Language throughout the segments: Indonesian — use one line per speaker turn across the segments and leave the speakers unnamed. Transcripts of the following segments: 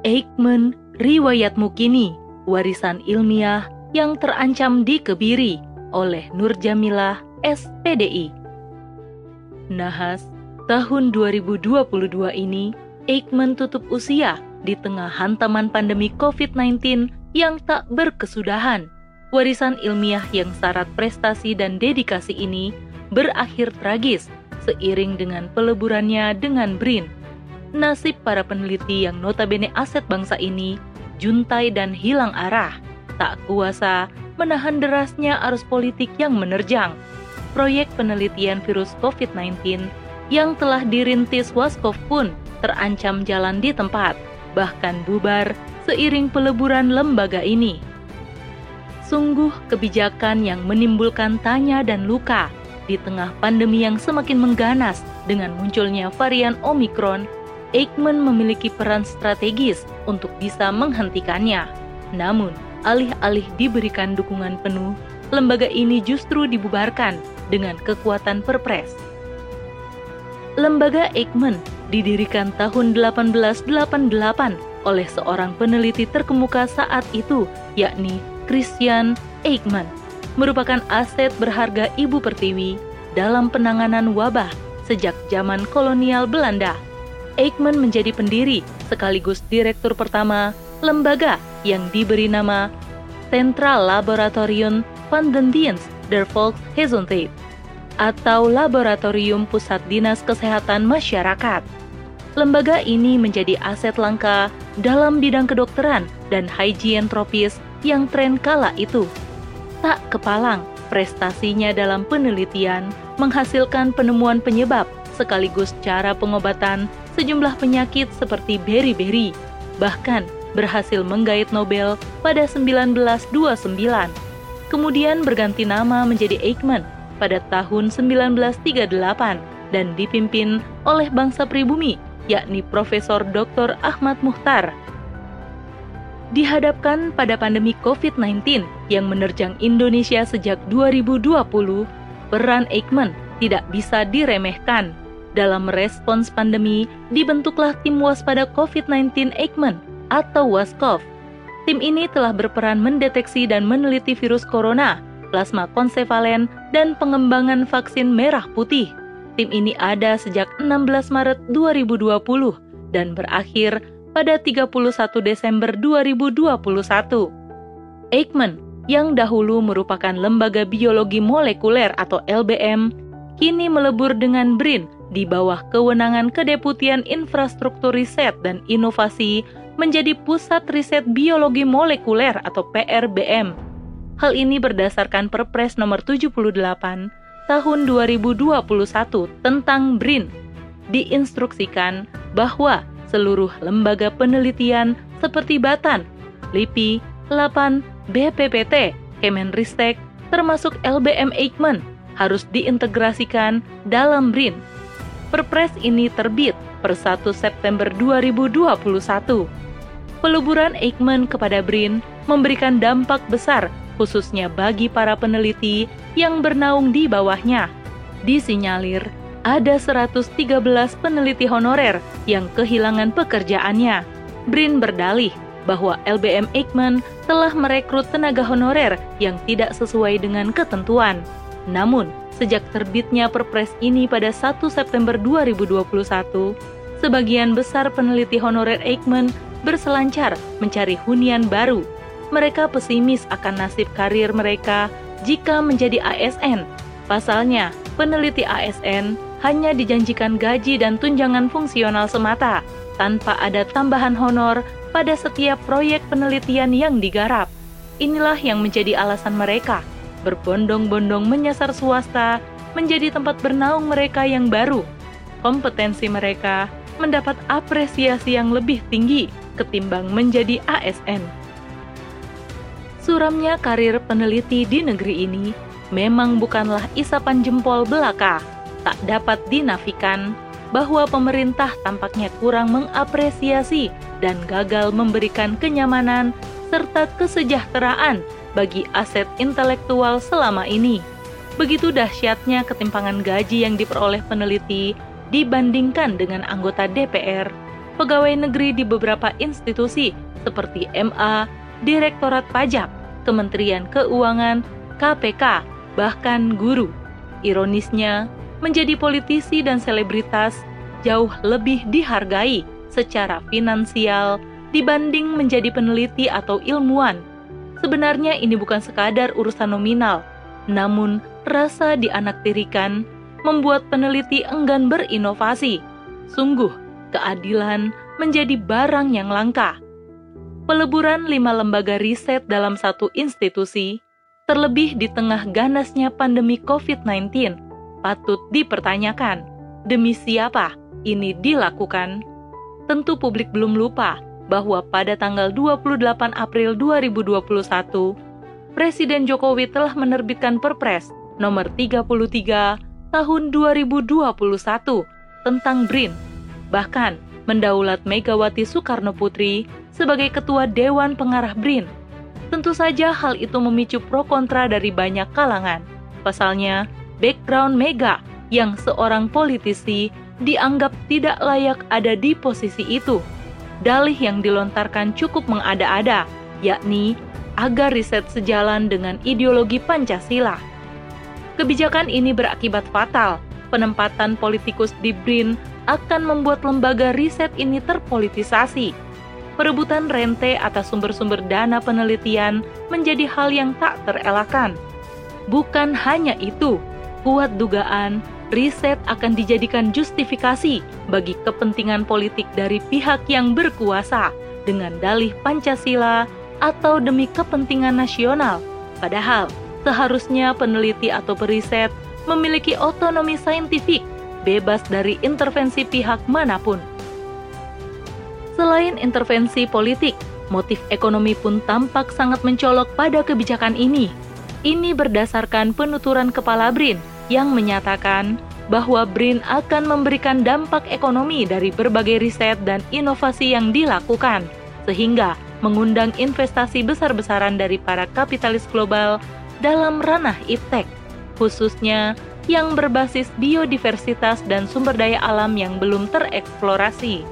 Eijkman Riwayatmu Kini, Warisan Ilmiah yang Terancam Dikebiri oleh Nur Jamilah, SPDI. Nahas, tahun 2022 ini, Eijkman tutup usia di tengah hantaman pandemi COVID-19 yang tak berkesudahan. Warisan ilmiah yang syarat prestasi dan dedikasi ini berakhir tragis seiring dengan peleburannya dengan BRIN. Nasib para peneliti yang notabene aset bangsa ini juntai dan hilang arah, tak kuasa menahan derasnya arus politik yang menerjang. Proyek penelitian virus COVID-19 yang telah dirintis Waskov pun terancam jalan di tempat, bahkan bubar seiring peleburan lembaga ini. Sungguh kebijakan yang menimbulkan tanya dan luka di tengah pandemi yang semakin mengganas dengan munculnya varian Omikron, Eijkman memiliki peran strategis untuk bisa menghentikannya. Namun, alih-alih diberikan dukungan penuh, lembaga ini justru dibubarkan dengan kekuatan perpres. Lembaga Eijkman didirikan tahun 1888 oleh seorang peneliti terkemuka saat itu, yakni Christian Eijkman merupakan aset berharga Ibu Pertiwi dalam penanganan wabah sejak zaman kolonial Belanda. Eijkman menjadi pendiri sekaligus direktur pertama lembaga yang diberi nama Central Laboratorium van den Dienst der Volksgezondheid atau Laboratorium Pusat Dinas Kesehatan Masyarakat. Lembaga ini menjadi aset langka dalam bidang kedokteran dan higien tropis yang tren kala itu. Tak kepalang, prestasinya dalam penelitian menghasilkan penemuan penyebab sekaligus cara pengobatan sejumlah penyakit seperti beri-beri, bahkan berhasil menggait Nobel pada 1929. Kemudian berganti nama menjadi Eijkman pada tahun 1938 dan dipimpin oleh bangsa pribumi yakni Profesor Dr. Ahmad Muhtar dihadapkan pada pandemi COVID-19 yang menerjang Indonesia sejak 2020, peran Eijkman tidak bisa diremehkan. Dalam respons pandemi, dibentuklah tim waspada COVID-19 Eijkman atau WASCOV. Tim ini telah berperan mendeteksi dan meneliti virus corona, plasma konsevalen, dan pengembangan vaksin merah putih. Tim ini ada sejak 16 Maret 2020 dan berakhir pada 31 Desember 2021. Eijkman, yang dahulu merupakan lembaga biologi molekuler atau LBM, kini melebur dengan BRIN di bawah kewenangan Kedeputian Infrastruktur Riset dan Inovasi menjadi Pusat Riset Biologi Molekuler atau PRBM. Hal ini berdasarkan Perpres nomor 78 tahun 2021 tentang BRIN. Diinstruksikan bahwa seluruh lembaga penelitian seperti Batan, LIPI, LAPAN, BPPT, Kemenristek, termasuk LBM Eijkman harus diintegrasikan dalam BRIN. Perpres ini terbit per 1 September 2021. Peluburan Eijkman kepada BRIN memberikan dampak besar khususnya bagi para peneliti yang bernaung di bawahnya. Disinyalir ada 113 peneliti honorer yang kehilangan pekerjaannya. Brin berdalih bahwa LBM Eijkman telah merekrut tenaga honorer yang tidak sesuai dengan ketentuan. Namun, sejak terbitnya perpres ini pada 1 September 2021, sebagian besar peneliti honorer Eijkman berselancar mencari hunian baru. Mereka pesimis akan nasib karir mereka jika menjadi ASN. Pasalnya, peneliti ASN hanya dijanjikan gaji dan tunjangan fungsional semata, tanpa ada tambahan honor pada setiap proyek penelitian yang digarap. Inilah yang menjadi alasan mereka berbondong-bondong menyasar swasta menjadi tempat bernaung mereka yang baru. Kompetensi mereka mendapat apresiasi yang lebih tinggi ketimbang menjadi ASN. Suramnya karir peneliti di negeri ini memang bukanlah isapan jempol belaka tak dapat dinafikan bahwa pemerintah tampaknya kurang mengapresiasi dan gagal memberikan kenyamanan serta kesejahteraan bagi aset intelektual selama ini. Begitu dahsyatnya ketimpangan gaji yang diperoleh peneliti dibandingkan dengan anggota DPR. pegawai negeri di beberapa institusi seperti MA, Direktorat Pajak, Kementerian Keuangan, KPK, bahkan guru. Ironisnya, menjadi politisi dan selebritas jauh lebih dihargai secara finansial dibanding menjadi peneliti atau ilmuwan. Sebenarnya ini bukan sekadar urusan nominal, namun rasa dianaktirikan membuat peneliti enggan berinovasi. Sungguh, keadilan menjadi barang yang langka. Peleburan lima lembaga riset dalam satu institusi, terlebih di tengah ganasnya pandemi COVID-19, patut dipertanyakan. Demi siapa ini dilakukan? Tentu publik belum lupa bahwa pada tanggal 28 April 2021, Presiden Jokowi telah menerbitkan Perpres nomor 33 tahun 2021 tentang BRIN. Bahkan mendaulat Megawati Soekarno Putri sebagai ketua Dewan Pengarah BRIN. Tentu saja hal itu memicu pro kontra dari banyak kalangan. Pasalnya, background Mega yang seorang politisi dianggap tidak layak ada di posisi itu dalih yang dilontarkan cukup mengada-ada, yakni agar riset sejalan dengan ideologi Pancasila. Kebijakan ini berakibat fatal. Penempatan politikus di BRIN akan membuat lembaga riset ini terpolitisasi. Perebutan rente atas sumber-sumber dana penelitian menjadi hal yang tak terelakkan. Bukan hanya itu, kuat dugaan riset akan dijadikan justifikasi bagi kepentingan politik dari pihak yang berkuasa dengan dalih Pancasila atau demi kepentingan nasional. Padahal, seharusnya peneliti atau periset memiliki otonomi saintifik, bebas dari intervensi pihak mana pun. Selain intervensi politik, motif ekonomi pun tampak sangat mencolok pada kebijakan ini. Ini berdasarkan penuturan Kepala BRIN yang menyatakan bahwa BRIN akan memberikan dampak ekonomi dari berbagai riset dan inovasi yang dilakukan, sehingga mengundang investasi besar-besaran dari para kapitalis global dalam ranah iptek, khususnya yang berbasis biodiversitas dan sumber daya alam yang belum tereksplorasi.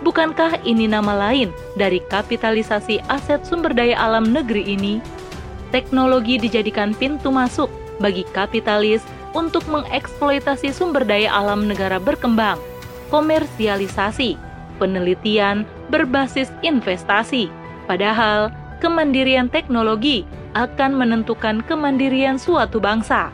Bukankah ini nama lain dari kapitalisasi aset sumber daya alam negeri ini? Teknologi dijadikan pintu masuk bagi kapitalis untuk mengeksploitasi sumber daya alam negara berkembang, komersialisasi, penelitian berbasis investasi. Padahal, kemandirian teknologi akan menentukan kemandirian suatu bangsa.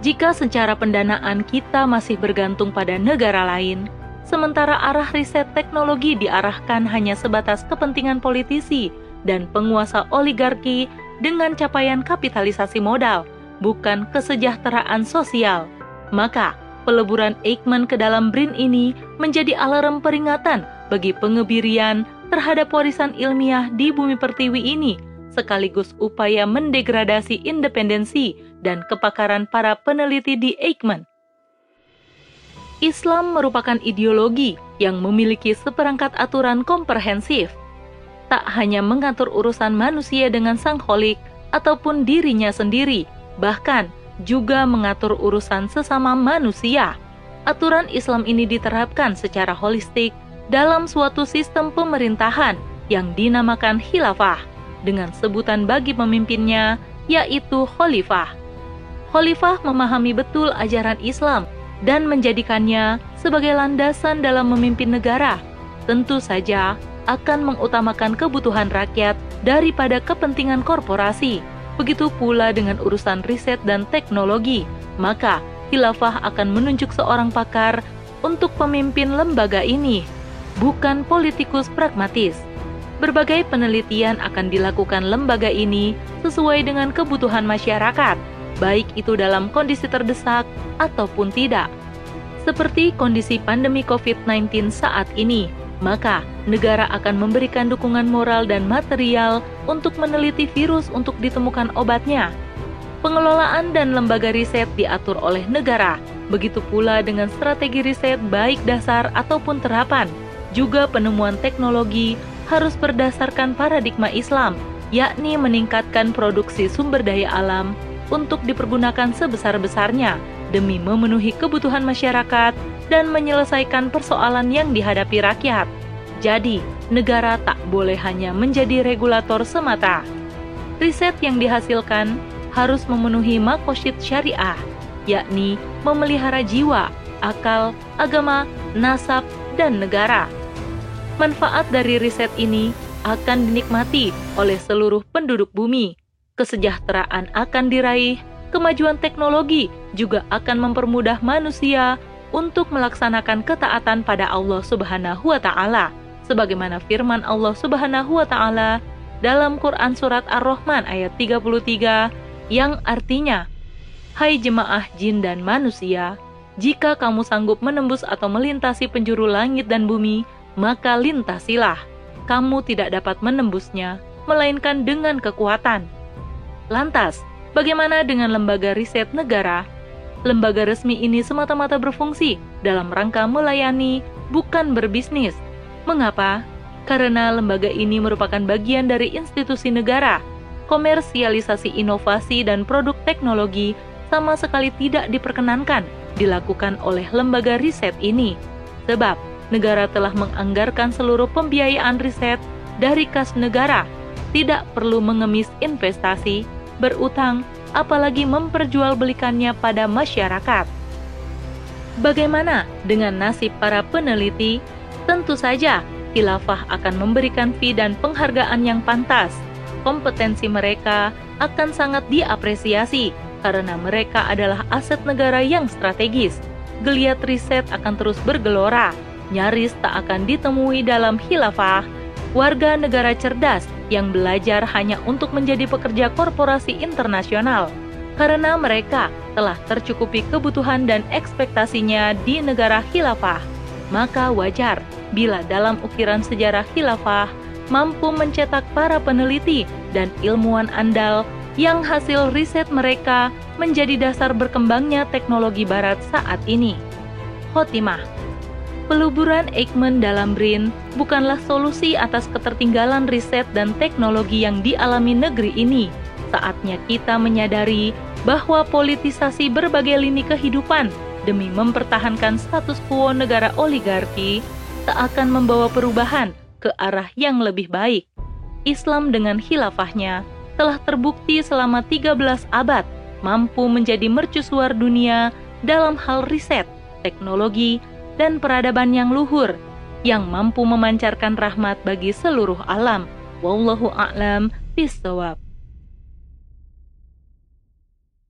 Jika secara pendanaan kita masih bergantung pada negara lain, sementara arah riset teknologi diarahkan hanya sebatas kepentingan politisi dan penguasa oligarki dengan capaian kapitalisasi modal, bukan kesejahteraan sosial. Maka, peleburan Eichmann ke dalam BRIN ini menjadi alarm peringatan bagi pengebirian terhadap warisan ilmiah di bumi pertiwi ini, sekaligus upaya mendegradasi independensi dan kepakaran para peneliti di Eichmann. Islam merupakan ideologi yang memiliki seperangkat aturan komprehensif, tak hanya mengatur urusan manusia dengan sang holik ataupun dirinya sendiri, bahkan juga mengatur urusan sesama manusia. Aturan Islam ini diterapkan secara holistik dalam suatu sistem pemerintahan yang dinamakan khilafah dengan sebutan bagi pemimpinnya yaitu khalifah. Khalifah memahami betul ajaran Islam dan menjadikannya sebagai landasan dalam memimpin negara. Tentu saja akan mengutamakan kebutuhan rakyat daripada kepentingan korporasi. Begitu pula dengan urusan riset dan teknologi, maka khilafah akan menunjuk seorang pakar untuk pemimpin lembaga ini, bukan politikus pragmatis. Berbagai penelitian akan dilakukan lembaga ini sesuai dengan kebutuhan masyarakat, baik itu dalam kondisi terdesak ataupun tidak. Seperti kondisi pandemi COVID-19 saat ini, maka negara akan memberikan dukungan moral dan material untuk meneliti virus untuk ditemukan obatnya. Pengelolaan dan lembaga riset diatur oleh negara, begitu pula dengan strategi riset baik dasar ataupun terapan. Juga penemuan teknologi harus berdasarkan paradigma Islam, yakni meningkatkan produksi sumber daya alam untuk dipergunakan sebesar-besarnya demi memenuhi kebutuhan masyarakat dan menyelesaikan persoalan yang dihadapi rakyat. Jadi, negara tak boleh hanya menjadi regulator semata. Riset yang dihasilkan harus memenuhi makosyid syariah, yakni memelihara jiwa, akal, agama, nasab, dan negara. Manfaat dari riset ini akan dinikmati oleh seluruh penduduk bumi. Kesejahteraan akan diraih, kemajuan teknologi juga akan mempermudah manusia untuk melaksanakan ketaatan pada Allah Subhanahu wa taala sebagaimana firman Allah Subhanahu wa taala dalam Quran surat Ar-Rahman ayat 33 yang artinya Hai jemaah jin dan manusia jika kamu sanggup menembus atau melintasi penjuru langit dan bumi maka lintasilah. Kamu tidak dapat menembusnya melainkan dengan kekuatan. Lantas bagaimana dengan lembaga riset negara lembaga resmi ini semata-mata berfungsi dalam rangka melayani, bukan berbisnis. Mengapa? Karena lembaga ini merupakan bagian dari institusi negara. Komersialisasi inovasi dan produk teknologi sama sekali tidak diperkenankan dilakukan oleh lembaga riset ini. Sebab negara telah menganggarkan seluruh pembiayaan riset dari kas negara, tidak perlu mengemis investasi, berutang, apalagi memperjualbelikannya pada masyarakat. Bagaimana dengan nasib para peneliti Tentu saja, khilafah akan memberikan fee dan penghargaan yang pantas. Kompetensi mereka akan sangat diapresiasi karena mereka adalah aset negara yang strategis. Geliat riset akan terus bergelora, nyaris tak akan ditemui dalam khilafah. Warga negara cerdas yang belajar hanya untuk menjadi pekerja korporasi internasional karena mereka telah tercukupi kebutuhan dan ekspektasinya di negara khilafah maka wajar bila dalam ukiran sejarah khilafah mampu mencetak para peneliti dan ilmuwan andal yang hasil riset mereka menjadi dasar berkembangnya teknologi barat saat ini. Khotimah Peluburan Eijkman dalam BRIN bukanlah solusi atas ketertinggalan riset dan teknologi yang dialami negeri ini. Saatnya kita menyadari bahwa politisasi berbagai lini kehidupan demi mempertahankan status quo negara oligarki tak akan membawa perubahan ke arah yang lebih baik. Islam dengan khilafahnya telah terbukti selama 13 abad mampu menjadi mercusuar dunia dalam hal riset, teknologi, dan peradaban yang luhur yang mampu memancarkan rahmat bagi seluruh alam. Wallahu a'lam bishawab.